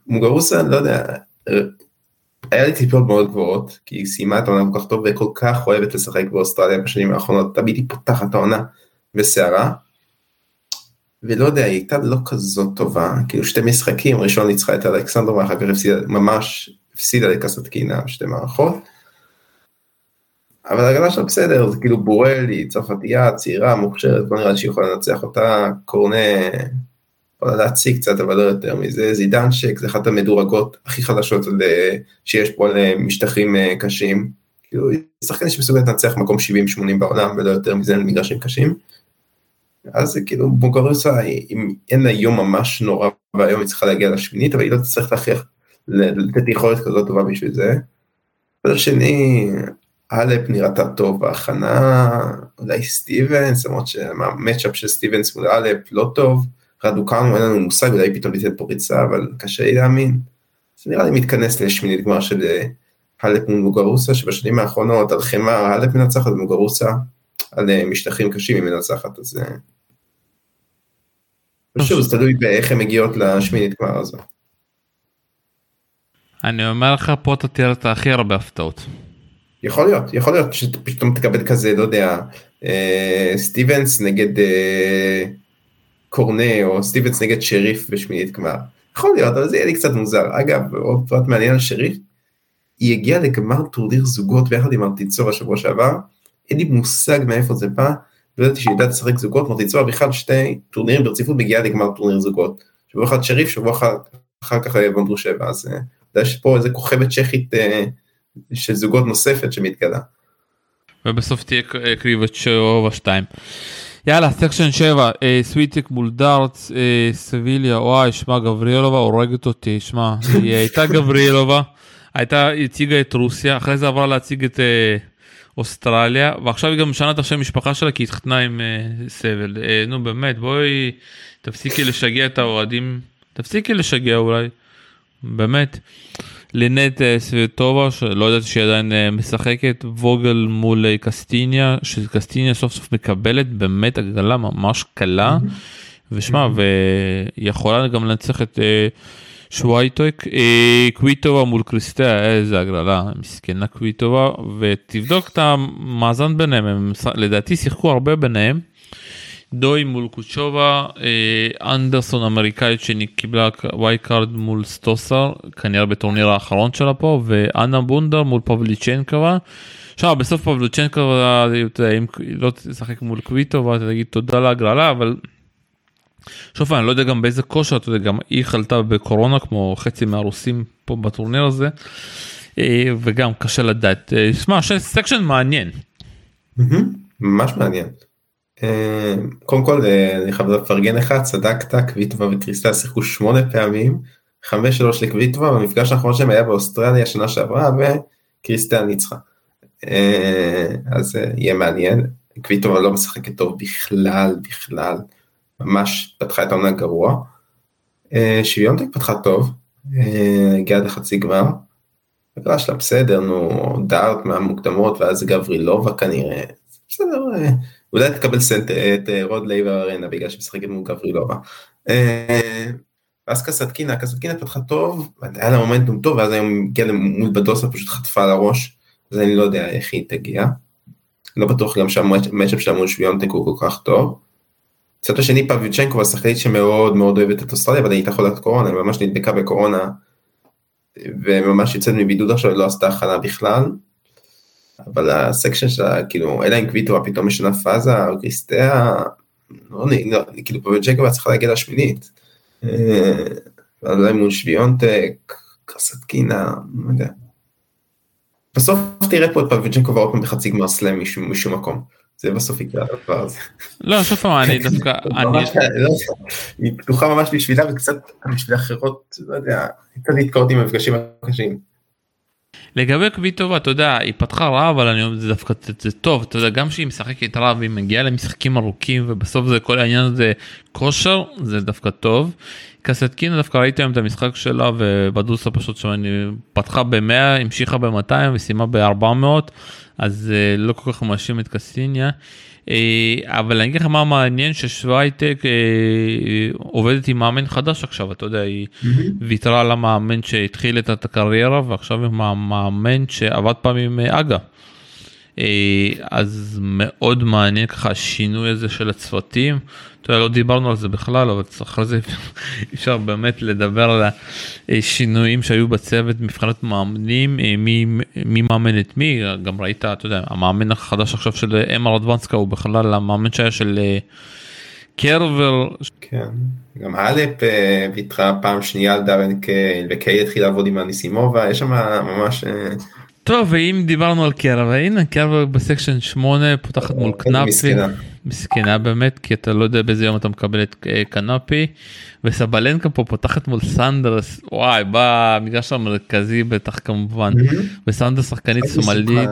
מוגרוסה, לא יודע, היה לי ציפיות מאוד גבוהות, כי היא סיימה את העונה כל כך טוב וכל כך אוהבת לשחק באוסטרליה בשנים האחרונות, תמיד היא פותחת העונה בסערה. ולא יודע, היא הייתה לא כזאת טובה, כאילו שתי משחקים, ראשון ניצחה את אלכסנדר ואחר כך הפסידה, ממש הפסידה לקסטקינה שתי מערכות. אבל הגנה שלה בסדר, זה כאילו בורל, היא צרפתייה, צעירה, מוכשרת, לא נראה לי שהיא יכולה לנצח אותה, קורנה יכולה להציג קצת אבל לא יותר מזה, זידנצ'ק זה אחת המדורגות הכי חדשות שיש פה על אה, משטחים אה, קשים, כאילו היא שחקנית שמסוגלת לנצח מקום 70-80 בעולם ולא יותר מזה על מגרשים קשים. אז זה כאילו בוגרוסה אם אין לה יום ממש נורא והיום היא צריכה להגיע לשמינית אבל היא לא תצטרך להכריח לתת יכולת כזאת טובה בשביל זה. מצד שני אלפ נראתה טוב בהכנה אולי סטיבנס למרות שהמצ'אפ של סטיבנס מול אלפ לא טוב. רדוקנו, אין לנו מושג, אולי פתאום ניתן פה ריצה, אבל קשה לי להאמין. זה נראה לי מתכנס לשמינית גמר של אה, האלפ מול מוגרוסה, שבשנים האחרונות על חמר האלפ מנצחת ומוגרוסה על אה, משטחים קשים היא מנצחת, אז... אה, שוב, זה תלוי באיך הן מגיעות לשמינית גמר הזו. אני אומר לך, פה אתה תראה את הכי הרבה הפתעות. יכול להיות, יכול להיות שפתאום תקבל כזה, לא יודע, סטיבנס נגד קורנה או סטיבנס נגד שריף בשמינית גמר. יכול להיות, אבל זה יהיה לי קצת מוזר. אגב, עוד פרט מעניין על שריף, היא הגיעה לגמר טורניר זוגות ביחד עם ארטיצובה בשבוע שעבר, אין לי מושג מאיפה זה בא, לא ידעתי שהיא יודעת לשחק זוגות, מרטיצובה בכלל שתי טורנירים ברציפות מגיעה לגמר טורניר זוגות. שבוע אחד שריף, שבוע אחד אחר כך בנדרושבה, אז אה, יש פה איזה כוכבת צ'כית אה, של זוגות נוספת שמתגלה. ובסוף תהיה קרייצ'יקובה 2. יאללה, section 7, אה, שוויונטק מול דארט, אה, סביליה, וואי, שמע, גבריאלובה הורגת אותי, שמע, היא הייתה גבריאלובה, הייתה, הציגה את רוסיה, אחרי זה עברה להציג את אה, אוסטרליה, ועכשיו היא גם משנה את השם משפחה שלה כי היא התחתנה עם אה, סבל. אה, נו באמת, בואי, תפסיקי לשגע את האוהדים, תפסיקי לשגע אולי, באמת. לינט אה, סווטובה שלא ידעתי שהיא עדיין אה, משחקת ווגל מול אה, קסטיניה שקסטיניה סוף סוף מקבלת באמת הגרלה ממש קלה. ושמע ויכולה גם לנצח את שווייטויק קוויטובה מול קריסטיה איזה הגרלה מסכנה קוויטובה. ותבדוק את המאזן ביניהם הם לדעתי שיחקו הרבה ביניהם. דוי מול קוצ'ובה, אה, אנדרסון אמריקאית שקיבלה wild card מול סטוסר, כנראה בטורניר האחרון שלה פה, ואנה בונדר מול פבליצ'נקובה. עכשיו בסוף פבליצ'נקובה, אם לא תשחק מול קוויטובה, תגיד תודה להגרלה, אבל שוב אני לא יודע גם באיזה כושר, אתה יודע, גם היא חלתה בקורונה כמו חצי מהרוסים פה בטורניר הזה, אה, וגם קשה לדעת. אה, שמע, section מעניין. ממש מעניין. אה, קודם כל אני חייב לפרגן לך, צדקת, קוויטובה וקריסטיה שיחקו שמונה פעמים, חמש שלוש לקוויטובה, במפגש האחרון שלהם היה באוסטרליה שנה שעברה וקריסטיה ניצחה. אז יהיה מעניין, קוויטובה לא משחקת טוב בכלל, בכלל. ממש פתחה את העונה גרוע. אה, שוויונטק פתחה טוב, אה, הגיעה לחצי גמר. הגרלה שלה בסדר, נו, דארט מהמוקדמות ואז גברילובה כנראה. בסדר, אה, אולי תקבל center, את רוד לייבר ארנה בגלל שמשחקת מול גברילובה. ואז קסטקינה, קסטקינה פתחה טוב, היה לה מומנטום טוב, ואז היום הגיעה מול בדוסה פשוט חטפה על הראש, אז אני לא יודע איך היא תגיע. לא בטוח גם שהמצ'אפ שלה מול שוויונטק הוא כל כך טוב. מצד השני פביצ'נקו השחקנית שמאוד מאוד אוהבת את אוסטרליה אבל הייתה חולת קורונה, היא ממש נדבקה בקורונה וממש יוצאת מבידוד עכשיו, לא עשתה הכנה בכלל. אבל הסקשן שלה, כאילו, אלא אם קוויטו פתאום משנה פאזה, או קריסטיה, לא, לא, כאילו פביצ'נקו צריכה להגיע לשמינית. אה, אולי מול שוויונטק, קרסטקינה, לא יודע. בסוף תראה פה את פביצ'נקו עוד פעם בחצי גמר סלאם משום מקום. זה בסוף יקרה הדבר הזה. לא, שוב פעם, אני דווקא, לא היא פתוחה ממש בשבילה וקצת בשביל אחרות, לא יודע, קצת להתקרות עם המפגשים הקשים. לגבי קוויטובה, אתה יודע, היא פתחה רע, אבל אני אומר, זה דווקא זה טוב, אתה יודע, גם שהיא משחקת רע והיא מגיעה למשחקים ארוכים ובסוף זה כל העניין הזה כושר, זה דווקא טוב. קסטקינה דווקא ראיתי היום את המשחק שלה ובדוסה פשוט שאני פתחה ב-100, המשיכה ב-200 וסיימה ב-400. אז uh, לא כל כך מאשים את קסטיניה. Uh, אבל אני אגיד לך מה מעניין ששווייטק uh, עובדת עם מאמן חדש עכשיו אתה יודע היא. ויתרה על המאמן שהתחיל את הקריירה ועכשיו עם המאמן שעבד פעם עם אגה. אז מאוד מעניין ככה השינוי הזה של הצוותים. אתה יודע, לא דיברנו על זה בכלל, אבל אחרי זה אפשר באמת לדבר על השינויים שהיו בצוות מבחינת מאמנים, אה, מי, מי מאמן את מי, גם ראית, אתה יודע, המאמן החדש עכשיו של אמר אדוונסקה הוא בכלל המאמן שהיה של אה, קרבר. כן, גם אלפ אה, ויתרה פעם שנייה על דארן קייל, וקיי התחיל לעבוד עם אניסימובה, יש שם ממש... טוב ואם דיברנו על קרבה הנה קרבה ב section 8 פותחת מול קנאפי. מסכנה. באמת כי אתה לא יודע באיזה יום אתה מקבל את אה, קנאפי. וסבלנקה פה פותחת מול סנדרס. וואי במגרש המרכזי בטח כמובן. וסנדרס שחקנית שמאלית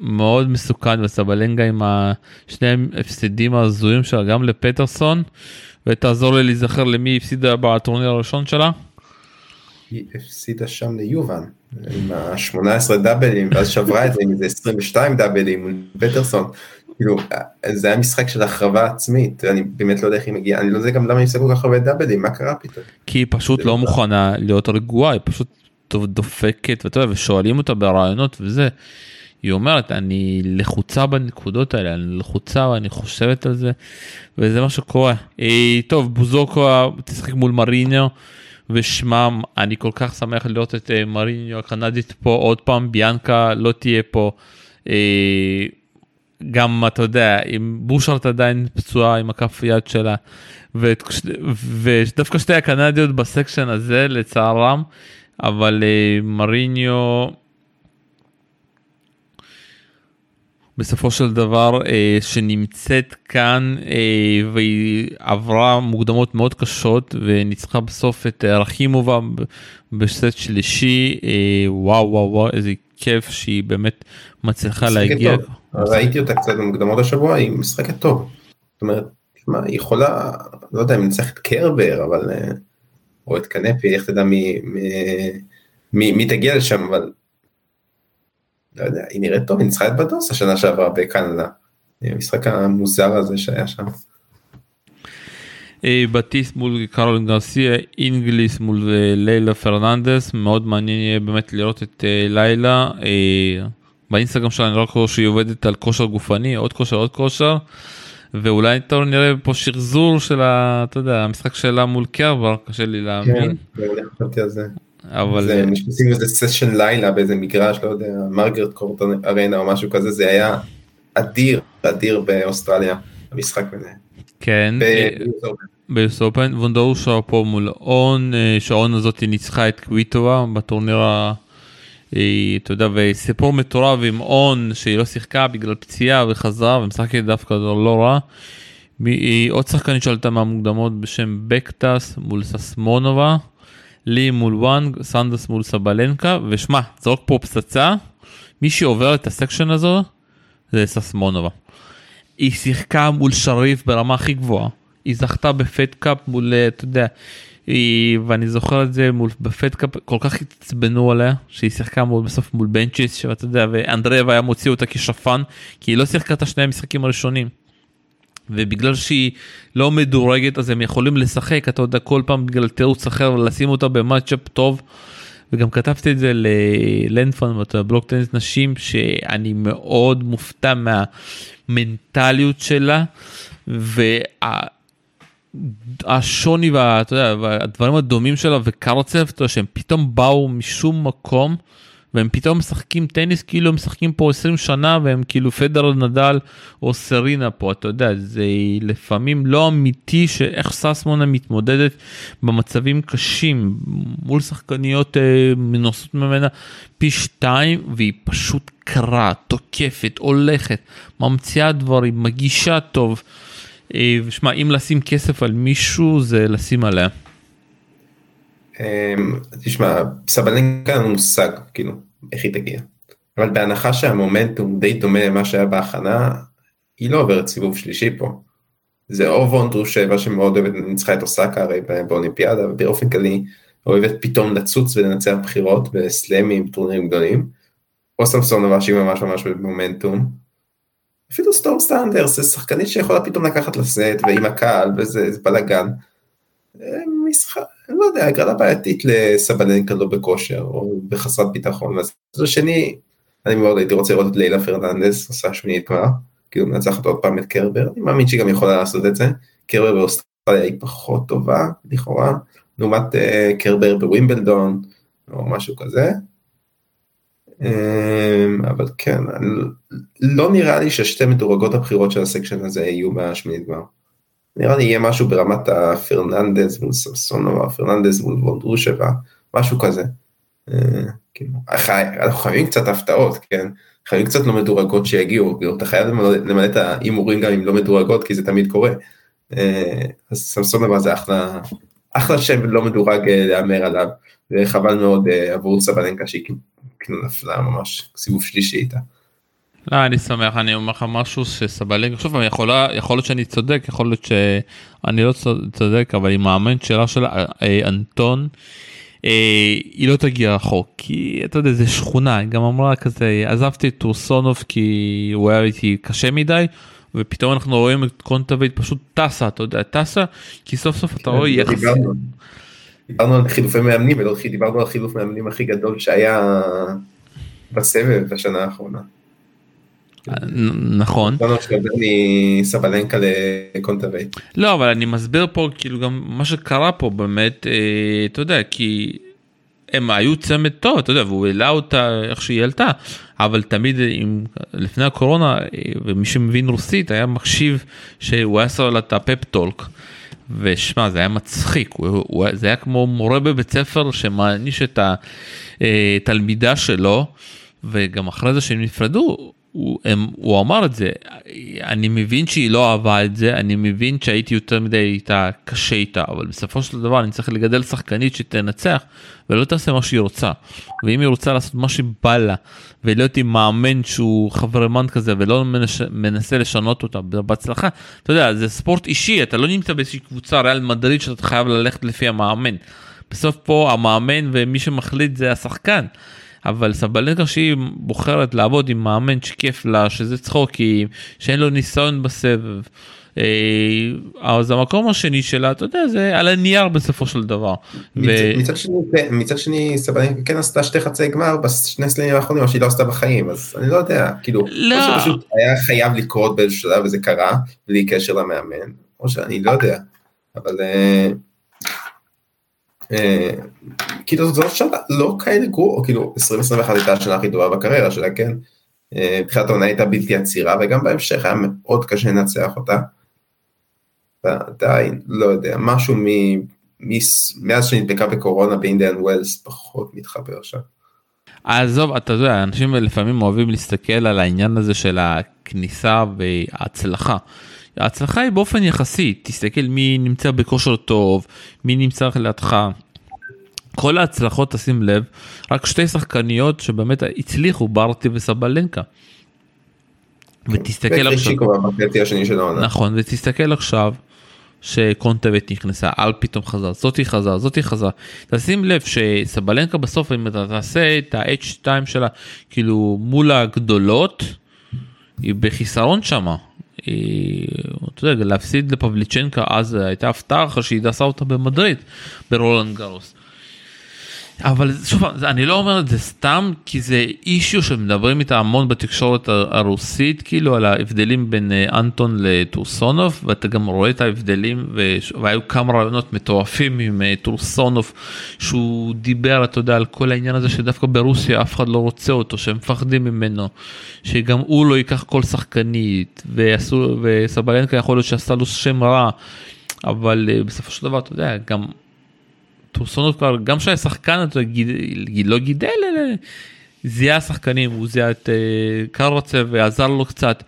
מאוד מסוכן וסבלנקה עם השני הפסדים ההזויים שלה גם לפטרסון. ותעזור לי להיזכר למי הפסידה בטורניר הראשון שלה. היא הפסידה שם ליובן עם ה-18 דאבלים ואז שברה את זה עם איזה 22 דאבלים מול פטרסון. כאילו זה היה משחק של החרבה עצמית אני באמת לא יודע איך היא מגיעה אני לא יודע גם למה היא עושה כל כך הרבה דאבלים מה קרה פתאום. כי היא פשוט לא, מוכנה להיות רגועה היא פשוט דופקת ואתה יודע ושואלים אותה ברעיונות וזה. היא אומרת אני לחוצה בנקודות האלה אני לחוצה ואני חושבת על זה וזה מה שקורה. אה, טוב בוזוקו תשחק מול מריניו. ושמם אני כל כך שמח לראות את uh, מריניו הקנדית פה עוד פעם ביאנקה לא תהיה פה. Uh, גם אתה יודע אם בושרט עדיין פצועה עם הכף יד שלה ודווקא שתי הקנדיות בסקשן הזה לצערם אבל uh, מריניו בסופו של דבר אה, שנמצאת כאן אה, והיא עברה מוקדמות מאוד קשות וניצחה בסוף את רחימובה בסט שלישי אה, וואו וואו וואו איזה כיף שהיא באמת מצליחה להגיע. ראיתי אותה קצת במוקדמות השבוע היא משחקת טוב. זאת אומרת, מה, היא יכולה, לא יודע אם נצטרך את קרבר אבל אה, או את קנפי איך תדע מי תגיע לשם אבל לא יודע, היא נראית טוב, היא ניצחה את בדוס השנה שעברה בקנדה. המשחק המוזר הזה שהיה שם. אה, בטיס מול קרול גרסיה, אינגליס מול אה, לילה פרננדס, מאוד מעניין יהיה באמת לראות את אה, לילה. באינסטגרם שלה אני רואה שהיא עובדת על כושר גופני, עוד כושר, עוד כושר. ואולי אתה נראה פה שחזור של ה... אתה יודע, המשחק שלה מול קרבר, קשה לי להאמין. כן, חשבתי על זה. אבל זה נכנסים איזה סשן לילה באיזה מגרש, לא יודע, מרגרט קורטון ארנה או משהו כזה, זה היה אדיר, אדיר באוסטרליה, המשחק ביניהם. כן, ביוס אופן, וונדור פה מול און, אה, שהאון הזאת ניצחה את קוויטואה בטורניר ה... אה, אתה יודע, וסיפור מטורף עם און שהיא לא שיחקה בגלל פציעה וחזרה ומשחקת דווקא לא רע. עוד שחקנית שעלתה מהמוקדמות בשם בקטס מול ססמונובה, לי מול וואנג, סנדס מול סבלנקה, ושמע, זרוק פה פצצה, מי שעובר את הסקשן הזו זה ססמונובה. היא שיחקה מול שריף ברמה הכי גבוהה, היא זכתה בפט קאפ מול, אה, אתה יודע, היא, ואני זוכר את זה מול בפט קאפ כל כך התעצבנו עליה שהיא שיחקה מול בסוף מול בנצ'יס שאתה יודע ואנדרב היה מוציא אותה כשפן כי היא לא שיחקה את השני המשחקים הראשונים. ובגלל שהיא לא מדורגת אז הם יכולים לשחק אתה יודע כל פעם בגלל תירוץ אחר ולשים אותה במצ'אפ טוב. וגם כתבתי את זה ללנדפון בבלוק טניס נשים שאני מאוד מופתע מהמנטליות שלה. וה... השוני ואתה יודע, והדברים הדומים שלה וקרצב שהם פתאום באו משום מקום והם פתאום משחקים טניס כאילו הם משחקים פה 20 שנה והם כאילו פדר נדל או סרינה פה אתה יודע זה לפעמים לא אמיתי שאיך ססמונה מתמודדת במצבים קשים מול שחקניות אה, מנוסות ממנה פי שתיים והיא פשוט קרה תוקפת הולכת ממציאה דברים מגישה טוב. אה, שמע, אם לשים כסף על מישהו זה לשים עליה. אמ, תשמע, סבלנקה אין מושג, כאילו, איך היא תגיע. אבל בהנחה שהמומנטום די דומה למה שהיה בהכנה, היא לא עוברת סיבוב שלישי פה. זה או וונדרושבה שמאוד אוהבת, ניצחה את אוסאקה הרי באולימפיאדה, ובאופן כללי אוהבת פתאום לצוץ ולנצח בכירות בסלאמים, טורנירים גדולים, או סמסונובה שהיא ממש ממש במומנטום, אפילו סטורם סנדרס זה שחקנית שיכולה פתאום לקחת לסט ועם הקהל וזה בלאגן. אה, משחק, אני לא יודע, הגרלה בעייתית לסבננקה לא בכושר או בחסרת ביטחון. אז שני, אני מאוד הייתי רוצה לראות את לילה פרננדס עושה שמינית גמר, כאילו מנצחת עוד פעם את קרבר, אני מאמין שהיא גם יכולה לעשות את זה. קרבר באוסטרליה היא פחות טובה לכאורה, לעומת uh, קרבר בווימבלדון או משהו כזה. אמ, אבל כן, לא נראה לי ששתי מדורגות הבחירות של הסקשן הזה יהיו בשמינית גמר. נראה לי יהיה משהו ברמת הפרננדז מול סמסונובה, פרננדז מול וונדרושבה, משהו כזה. אה, כאילו, אנחנו חייבים קצת הפתעות, כן? חייבים קצת לא מדורגות שיגיעו, כאילו, אתה חייב למלא את ההימורים גם אם לא מדורגות, כי זה תמיד קורה. אה, אז סמסונובה זה אחלה, אחלה שם לא מדורג אה, להמר עליו, וחבל מאוד עבור סבלנקה שהיא כאילו נפלה ממש סיבוב שלישי איתה. לא, אני שמח, אני אומר לך משהו שסבלנקה, שוב, יכול להיות שאני צודק, יכול להיות שאני לא צודק, אבל עם המאמן שלה של אה, אנטון, אה, היא לא תגיע רחוק, כי אתה יודע, זה שכונה, היא גם אמרה כזה, עזבתי את טורסונוב כי הוא היה איתי קשה מדי, ופתאום אנחנו רואים את קונטבייט פשוט טסה, אתה יודע, טסה, כי סוף סוף אתה רואה יחסים. דיברנו על חילופי מאמנים ולא דיברנו על חילוף מאמנים הכי גדול שהיה בסבב בשנה האחרונה. נכון. מסבלנקה לקונטווי. לא אבל אני מסביר פה כאילו גם מה שקרה פה באמת אה, אתה יודע כי הם היו צמד טוב אתה יודע והוא העלה אותה איך שהיא עלתה אבל תמיד עם, לפני הקורונה אה, ומי שמבין רוסית היה מקשיב שהוא היה עושה לה את הפפטולק. ושמע זה היה מצחיק הוא, הוא, זה היה כמו מורה בבית ספר שמעניש את התלמידה אה, שלו וגם אחרי זה שהם נפרדו הוא, הם, הוא אמר את זה. אני מבין שהיא לא אהבה את זה אני מבין שהייתי יותר מדי איתה קשה איתה אבל בסופו של דבר אני צריך לגדל שחקנית שתנצח ולא תעשה מה שהיא רוצה. ואם היא רוצה לעשות מה שבא לה ולהיות עם מאמן שהוא חברמן כזה ולא מנש, מנסה לשנות אותה בהצלחה אתה יודע זה ספורט אישי אתה לא נמצא באיזושהי קבוצה ריאל מדריד שאתה חייב ללכת לפי המאמן. בסוף פה המאמן ומי שמחליט זה השחקן. אבל סבלנקה שהיא בוחרת לעבוד עם מאמן שכיף לה שזה צחוקים שאין לו ניסיון בסבב אז המקום השני שלה אתה יודע זה על הנייר בסופו של דבר. מצד שני מצד שני סבבה כן עשתה שתי חצי גמר בשני סלעים האחרונים מה שהיא לא עשתה בחיים אז אני לא יודע כאילו לא. פשוט היה חייב לקרות באיזשהו שלב וזה קרה בלי קשר למאמן או שאני לא יודע אבל. אה, כאילו זאת שנה לא כאלה גרוע, כאילו 2021 הייתה השנה הכי טובה בקריירה שלה, כן? מבחינת העונה הייתה בלתי עצירה וגם בהמשך היה מאוד קשה לנצח אותה. ועדיין, לא יודע, משהו מ... מאז שנדבקה בקורונה באינדיאן ווילס פחות מתחבר שם. עזוב אתה יודע אנשים לפעמים אוהבים להסתכל על העניין הזה של הכניסה וההצלחה. ההצלחה היא באופן יחסי תסתכל מי נמצא בכושר טוב מי נמצא לידך. כל ההצלחות תשים לב רק שתי שחקניות שבאמת הצליחו ברטי וסבלנקה. ותסתכל עכשיו נכון ותסתכל עכשיו שקונטבט נכנסה על פתאום חזר זאתי חזר זאתי חזר תשים לב שסבלנקה בסוף אם אתה תעשה את ה-H2 שלה כאילו מול הגדולות היא בחיסרון שמה אתה יודע, להפסיד לפבליצ'נקה אז הייתה הפתעה אחרי שהיא דסה אותה במדריד ברולנד גרוס. אבל שוב אני לא אומר את זה סתם כי זה אישיו שמדברים איתה המון בתקשורת הרוסית כאילו על ההבדלים בין אה, אנטון לטורסונוב ואתה גם רואה את ההבדלים והיו כמה רעיונות מטורפים עם אה, טורסונוב שהוא דיבר אתה יודע על כל העניין הזה שדווקא ברוסיה אף אחד לא רוצה אותו שהם מפחדים ממנו שגם הוא לא ייקח כל שחקנית וסבלנקה יכול להיות שעשה לו שם רע אבל אה, בסופו של דבר אתה יודע גם טורסונוב כבר גם שהיה שחקן אתה גיד, לא גידל אלא זיהה שחקנים הוא זיהה את uh, קרוצב ועזר לו קצת.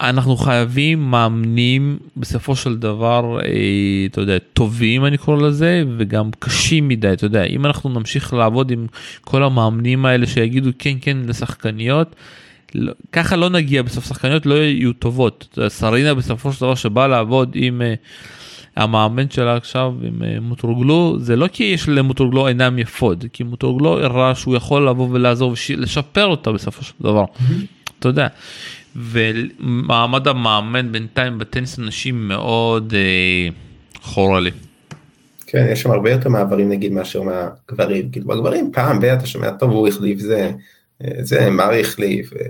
אנחנו חייבים מאמנים בסופו של דבר אה, אתה יודע טובים אני קורא לזה וגם קשים מדי אתה יודע אם אנחנו נמשיך לעבוד עם כל המאמנים האלה שיגידו כן כן לשחקניות לא, ככה לא נגיע בסוף שחקניות לא יהיו טובות סרינה בסופו של דבר שבא לעבוד עם. אה, המאמן שלה עכשיו עם אה, מוטרוגלו זה לא כי יש למוטרוגלו עיניים יפות כי מוטרוגלו הראה שהוא יכול לבוא ולעזור ולשפר אותה בסופו של דבר. אתה יודע. ומעמד המאמן בינתיים בטניס אנשים מאוד אה, חורה לי. כן יש שם הרבה יותר מעברים נגיד מאשר מהגברים כאילו בגברים פעם ואתה שומע טוב הוא החליף זה אה, זה מרי החליף אה,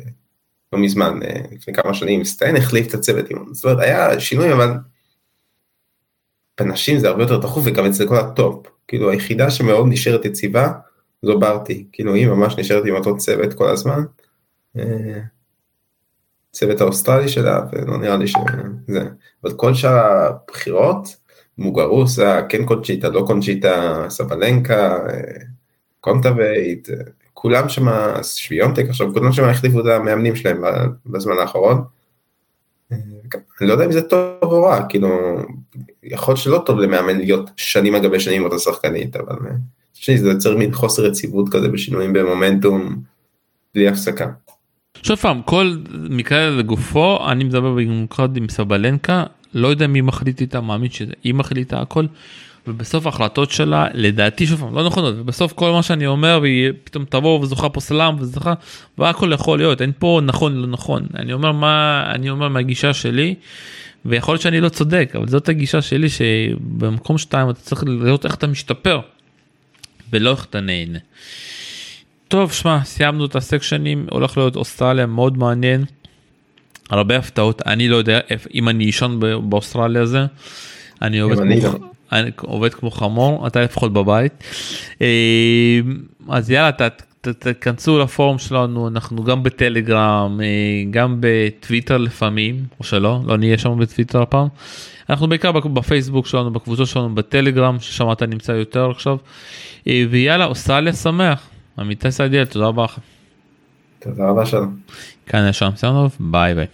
לא מזמן לפני כמה שנים סטן החליף את הצוות זאת אומרת היה שינוי אבל בנשים זה הרבה יותר תכוף וגם אצל כל הטופ, כאילו היחידה שמאוד נשארת יציבה זו ברטי, כאילו היא ממש נשארת עם אותו צוות כל הזמן, אה, צוות האוסטרלי שלה ולא נראה לי שזה, אבל כל שאר הבכירות, מוגרוסה, כן קונצ'יטה, לא קונצ'יטה, סבלנקה, אה, קונטאבייט, אה, כולם שם, שוויונטק עכשיו, כולם שם החליפו את המאמנים שלהם בזמן האחרון. אני לא יודע אם זה טוב או רע, כאילו, יכול להיות שלא טוב למאמן להיות שנים על גבי שנים עם אותה שחקנית, אבל שני, זה יוצר מין חוסר יציבות כזה בשינויים במומנטום בלי הפסקה. שוב פעם, כל מקרה לגופו, אני מדבר במיוחד עם סבלנקה, לא יודע מי מחליט איתה, מאמין שהיא מחליטה הכל. ובסוף ההחלטות שלה לדעתי שוב פעם לא נכונות ובסוף כל מה שאני אומר והיא פתאום תבוא וזוכה פה סלאם וזוכה והכל יכול להיות אין פה נכון לא נכון אני אומר מה אני אומר מהגישה שלי ויכול להיות שאני לא צודק אבל זאת הגישה שלי שבמקום שתיים אתה צריך לראות איך אתה משתפר ולא איך אתה נהנה. טוב שמע סיימנו את הסקשנים הולך להיות אוסטרליה מאוד מעניין. הרבה הפתעות אני לא יודע אם אני אישון באוסטרליה זה. אני עובד כמו, אני עובד כמו חמור אתה לפחות בבית אה, אז יאללה תכנסו לפורום שלנו אנחנו גם בטלגרם אה, גם בטוויטר לפעמים או שלא לא נהיה שם בטוויטר הפעם אנחנו בעיקר בפייסבוק שלנו בקבוצות שלנו בטלגרם ששם אתה נמצא יותר עכשיו אה, ויאללה אוסטרליה שמח עמיתי סעדיאל תודה רבה לך. תודה רבה שלום. כאן יש שם ביי ביי.